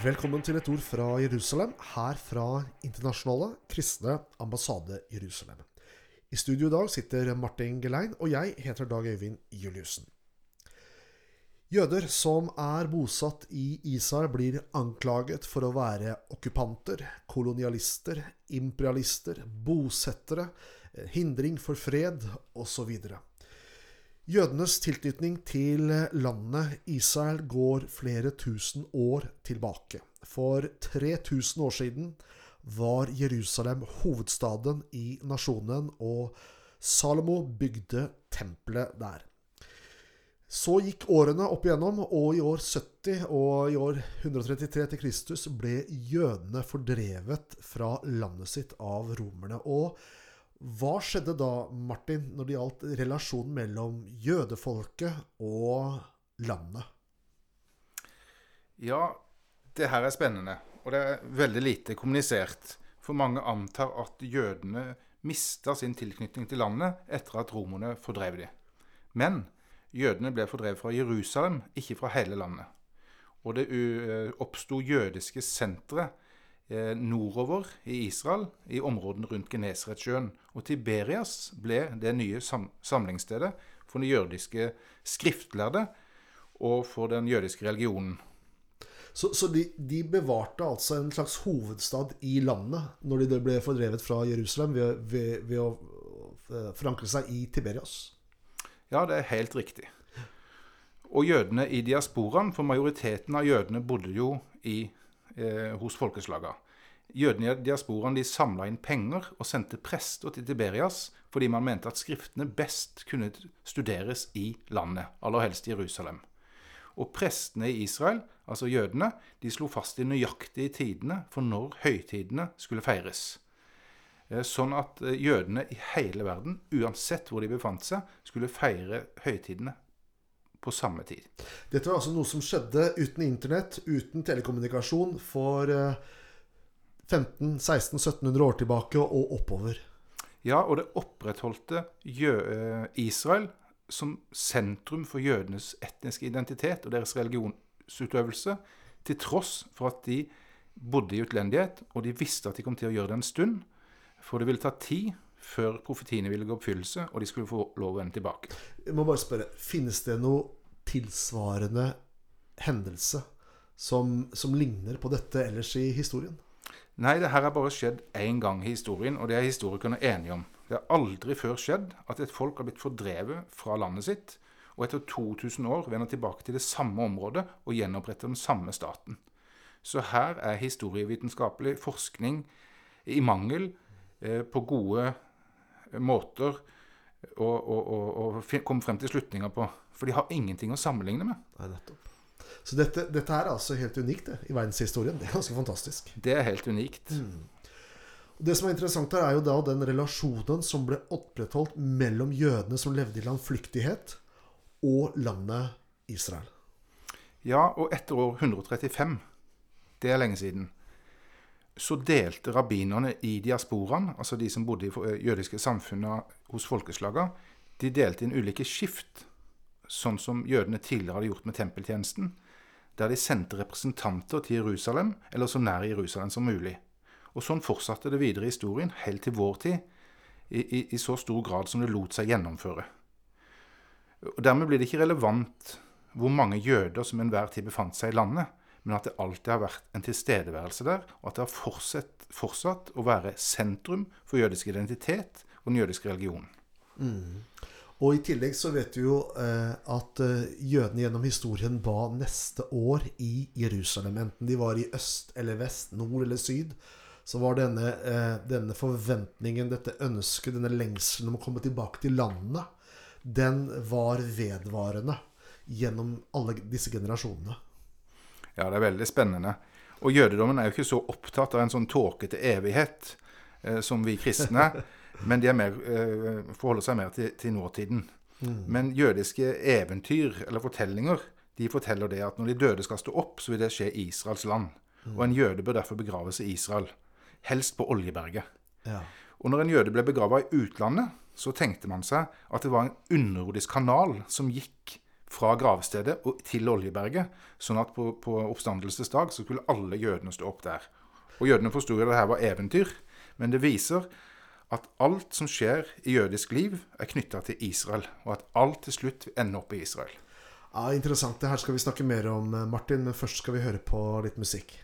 Velkommen til et ord fra Jerusalem, her fra Internasjonale kristne ambassade Jerusalem. I studio i dag sitter Martin Gelein, og jeg heter Dag Øyvind Juliussen. Jøder som er bosatt i Israel, blir anklaget for å være okkupanter, kolonialister, imperialister, bosettere, hindring for fred osv. Jødenes tilknytning til landet Israel går flere tusen år tilbake. For 3000 år siden var Jerusalem hovedstaden i nasjonen, og Salomo bygde tempelet der. Så gikk årene opp igjennom, og i år 70 og i år 133 til Kristus ble jødene fordrevet fra landet sitt av romerne. Og hva skjedde da, Martin, når det gjaldt relasjonen mellom jødefolket og landet? Ja, det her er spennende. Og det er veldig lite kommunisert. For mange antar at jødene mista sin tilknytning til landet etter at romerne fordrev dem. Men Jødene ble fordrevet fra Jerusalem, ikke fra hele landet. Og det oppsto jødiske sentre eh, nordover i Israel, i områdene rundt Genesaretsjøen. Og Tiberias ble det nye sam samlingsstedet for den jødiske skriftlærde og for den jødiske religionen. Så, så de, de, bevarte altså en slags hovedstad i landet når de ble fordrevet fra Jerusalem, ved, ved, ved å forankre seg i Tiberias? Ja, det er helt riktig. Og jødene i diasporaen, for majoriteten av jødene bodde jo i, eh, hos folkeslagene. Jødene i diasporaen de samla inn penger og sendte prester til Tiberias fordi man mente at skriftene best kunne studeres i landet, aller helst i Jerusalem. Og prestene i Israel, altså jødene, de slo fast de nøyaktige tidene for når høytidene skulle feires. Eh, sånn at eh, jødene i hele verden, uansett hvor de befant seg, skulle feire høytidene på samme tid. Dette var altså noe som skjedde uten internett, uten telekommunikasjon, for 1500-1600-1700 år tilbake og oppover. Ja, og det opprettholdte eh, Israel som sentrum for jødenes etniske identitet og deres religionsutøvelse, til tross for at de bodde i utlendighet, og de visste at de kom til å gjøre det en stund. For det ville ta tid før profetiene ville gå oppfyllelse, og de skulle få lov å vende tilbake. Jeg må bare spørre, Finnes det noe tilsvarende hendelse som, som ligner på dette ellers i historien? Nei, det her har bare skjedd én gang i historien, og det er historikerne enige om. Det har aldri før skjedd at et folk har blitt fordrevet fra landet sitt, og etter 2000 år vender tilbake til det samme området og gjenoppretter den samme staten. Så her er historievitenskapelig forskning i mangel eh, på gode måter å, å, å, å komme frem til slutninger på. For de har ingenting å sammenligne med. Nei, nettopp. Så dette, dette er altså helt unikt det, i verdenshistorien. Det er ganske fantastisk. Det er helt unikt. Mm. Det som er interessant her, er jo da den relasjonen som ble opprettholdt mellom jødene som levde i landflyktighet, og landet Israel. Ja, og etter år 135, det er lenge siden, så delte rabbinerne i diasporaen, altså de som bodde i eh, jødiske samfunnet hos folkeslagene, de delte inn ulike skift, sånn som jødene tidligere hadde gjort med tempeltjenesten, der de sendte representanter til Jerusalem, eller så nær Jerusalem som mulig. Og sånn fortsatte det videre i historien, helt til vår tid, i, i, i så stor grad som det lot seg gjennomføre. Og Dermed blir det ikke relevant hvor mange jøder som enhver tid befant seg i landet, men at det alltid har vært en tilstedeværelse der, og at det har fortsatt, fortsatt å være sentrum for jødisk identitet og den jødiske religionen. Mm. Og i tillegg så vet vi jo eh, at eh, jødene gjennom historien ba neste år i Jerusalem. Enten de var i øst eller vest, nord eller syd. Så var denne, eh, denne forventningen, dette ønsket, denne lengselen om å komme tilbake til landet, den var vedvarende gjennom alle disse generasjonene. Ja, det er veldig spennende. Og jødedommen er jo ikke så opptatt av en sånn tåkete evighet eh, som vi kristne. men de mer, eh, forholder seg mer til, til nåtiden. Mm. Men jødiske eventyr eller fortellinger de forteller det at når de døde skal stå opp, så vil det skje i Israels land. Mm. Og en jøde bør derfor begraves i Israel. Helst på Oljeberget. Ja. Og når en jøde ble begrava i utlandet, så tenkte man seg at det var en underjordisk kanal som gikk fra gravstedet til Oljeberget, sånn at på, på oppstandelsesdag så skulle alle jødene stå opp der. Og jødene forsto at dette var eventyr, men det viser at alt som skjer i jødisk liv, er knytta til Israel, og at alt til slutt ender opp i Israel. Ja, Interessant. Det her skal vi snakke mer om, Martin, men først skal vi høre på litt musikk.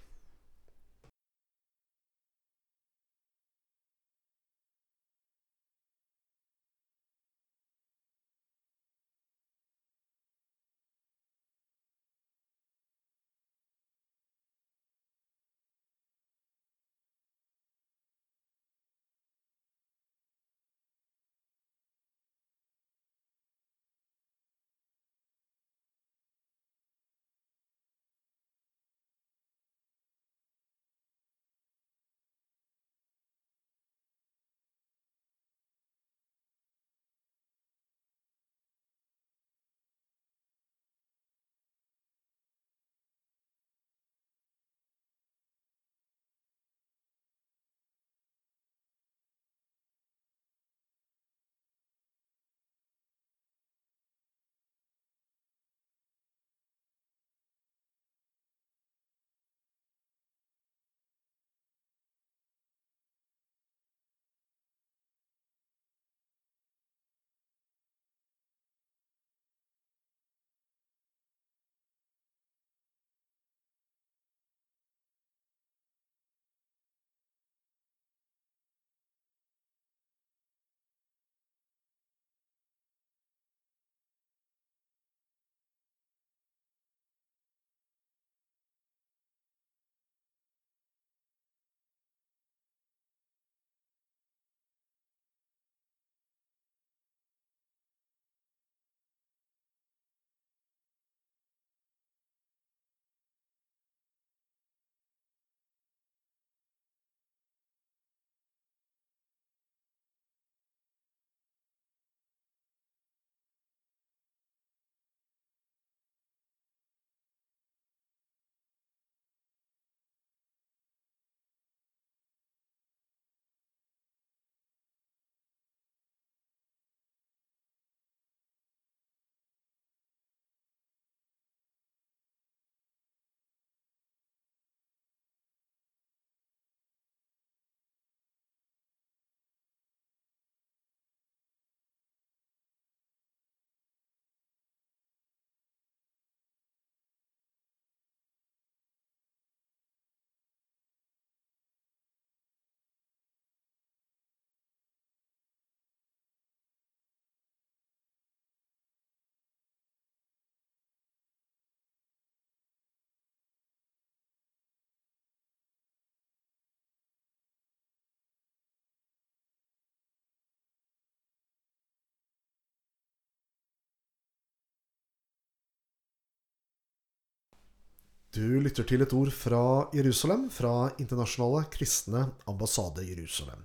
Du lytter til et ord fra Jerusalem, fra Internasjonale kristne ambassade Jerusalem.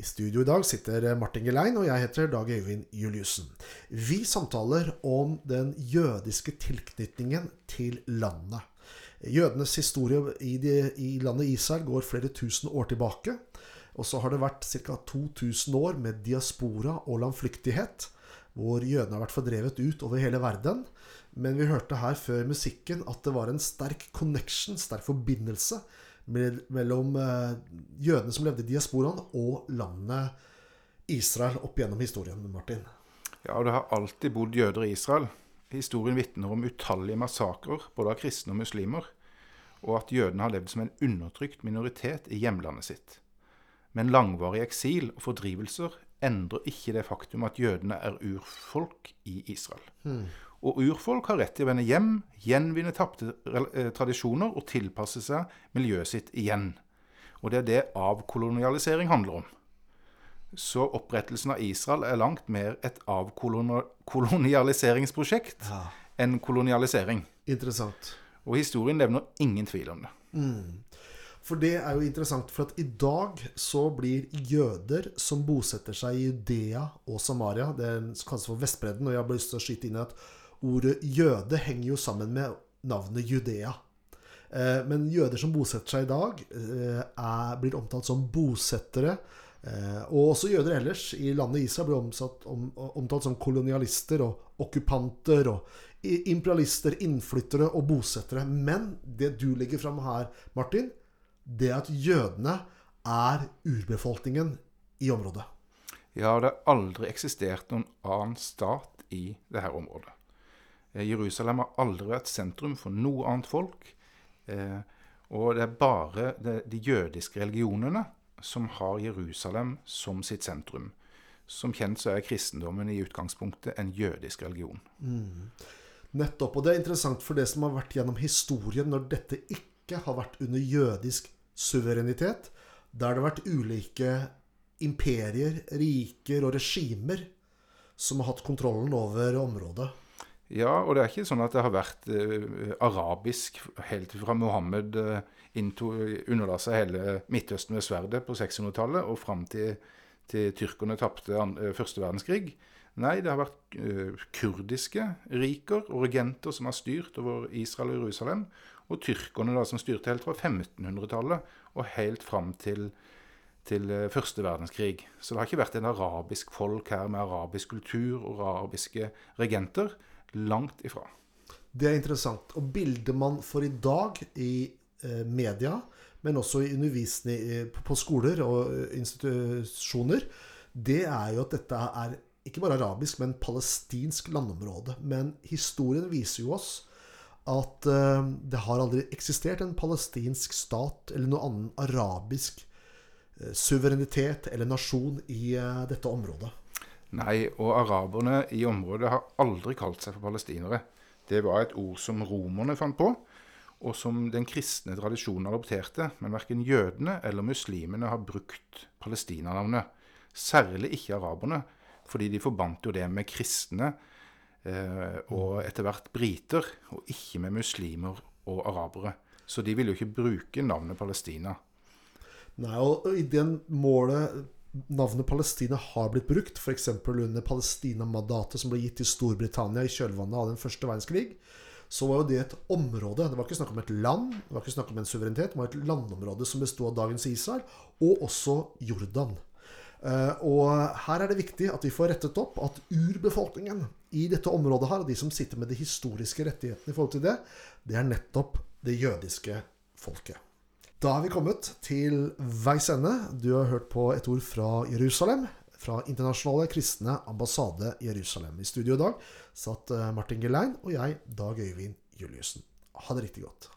I studio i dag sitter Martin Gelein, og jeg heter Dag Øyvind Juliussen. Vi samtaler om den jødiske tilknytningen til landet. Jødenes historie i, de, i landet Israel går flere tusen år tilbake. Og så har det vært ca. 2000 år med diaspora og landflyktighet, hvor jødene har vært fordrevet ut over hele verden. Men vi hørte her før musikken at det var en sterk connection, sterk forbindelse mellom eh, jødene som levde i diasporaen, og landet Israel opp gjennom historien, Martin. Ja, og det har alltid bodd jøder i Israel. Historien vitner om utallige massakrer, både av kristne og muslimer, og at jødene har levd som en undertrykt minoritet i hjemlandet sitt. Men langvarig eksil og fordrivelser endrer ikke det faktum at jødene er urfolk i Israel. Hmm. Og urfolk har rett til å vende hjem, gjenvinne tapte eh, tradisjoner og tilpasse seg miljøet sitt igjen. Og det er det avkolonialisering handler om. Så opprettelsen av Israel er langt mer et avkolonialiseringsprosjekt ja. enn kolonialisering. Interessant. Og historien levner ingen tvil om det. Mm. For det er jo interessant, for at i dag så blir jøder som bosetter seg i Judea og Samaria, det kalles for Vestbredden, og jeg har lyst til å skyte inn at ordet jøde henger jo sammen med navnet Judea. Eh, men jøder som bosetter seg i dag, eh, er, blir omtalt som bosettere Eh, og også jøder ellers i landet Israel blir omsatt, om, omtalt som kolonialister og okkupanter og imperialister, innflyttere og bosettere. Men det du legger fram her, Martin, det at jødene er urbefolkningen i området. Ja, det har aldri eksistert noen annen stat i dette området. Eh, Jerusalem har aldri vært sentrum for noe annet folk. Eh, og det er bare de, de jødiske religionene som har Jerusalem som sitt sentrum. Som kjent så er kristendommen i utgangspunktet en jødisk religion. Mm. Nettopp. Og det er interessant for det som har vært gjennom historien når dette ikke har vært under jødisk suverenitet, der det har vært ulike imperier, riker og regimer som har hatt kontrollen over området. Ja, og det er ikke sånn at det har vært eh, arabisk helt fra Mohammed eh, underla seg hele Midtøsten med sverdet på 600-tallet og fram til, til tyrkerne tapte uh, første verdenskrig. Nei, det har vært eh, kurdiske riker og regenter som har styrt over Israel og Jerusalem. Og tyrkerne da, som styrte helt fra 1500-tallet og helt fram til, til første verdenskrig. Så det har ikke vært en arabisk folk her med arabisk kultur og arabiske regenter. Langt ifra. Det er interessant. Og bildet man får i dag i eh, media, men også i undervisning eh, på skoler og eh, institusjoner, det er jo at dette er ikke bare arabisk, men palestinsk landområde. Men historien viser jo oss at uh, det har aldri eksistert en palestinsk stat eller noe annen arabisk uh, suverenitet eller nasjon i uh, dette området. Nei, og araberne i området har aldri kalt seg for palestinere. Det var et ord som romerne fant på, og som den kristne tradisjonen adopterte. Men verken jødene eller muslimene har brukt palestinanavnet. Særlig ikke araberne, fordi de forbandt jo det med kristne eh, og etter hvert briter, og ikke med muslimer og arabere. Så de ville jo ikke bruke navnet Palestina. Nei, og i den målet navnet Palestina har blitt brukt, f.eks. under Palestina-mandatet som ble gitt til Storbritannia i kjølvannet av den første verdenskrig, så var jo det et område. Det var ikke snakk om et land, det var ikke snakk om en suverenitet. Det var et landområde som bestod av dagens Israel, og også Jordan. Uh, og her er det viktig at vi får rettet opp at urbefolkningen i dette området her, de som sitter med de historiske rettighetene i forhold til det, det er nettopp det jødiske folket. Da er vi kommet til veis ende. Du har hørt på et ord fra Jerusalem. Fra Internasjonale kristne ambassade Jerusalem. I studio i dag satt eh, Martin Gelein og jeg, Dag Øyvind Juliussen. Ha det riktig godt.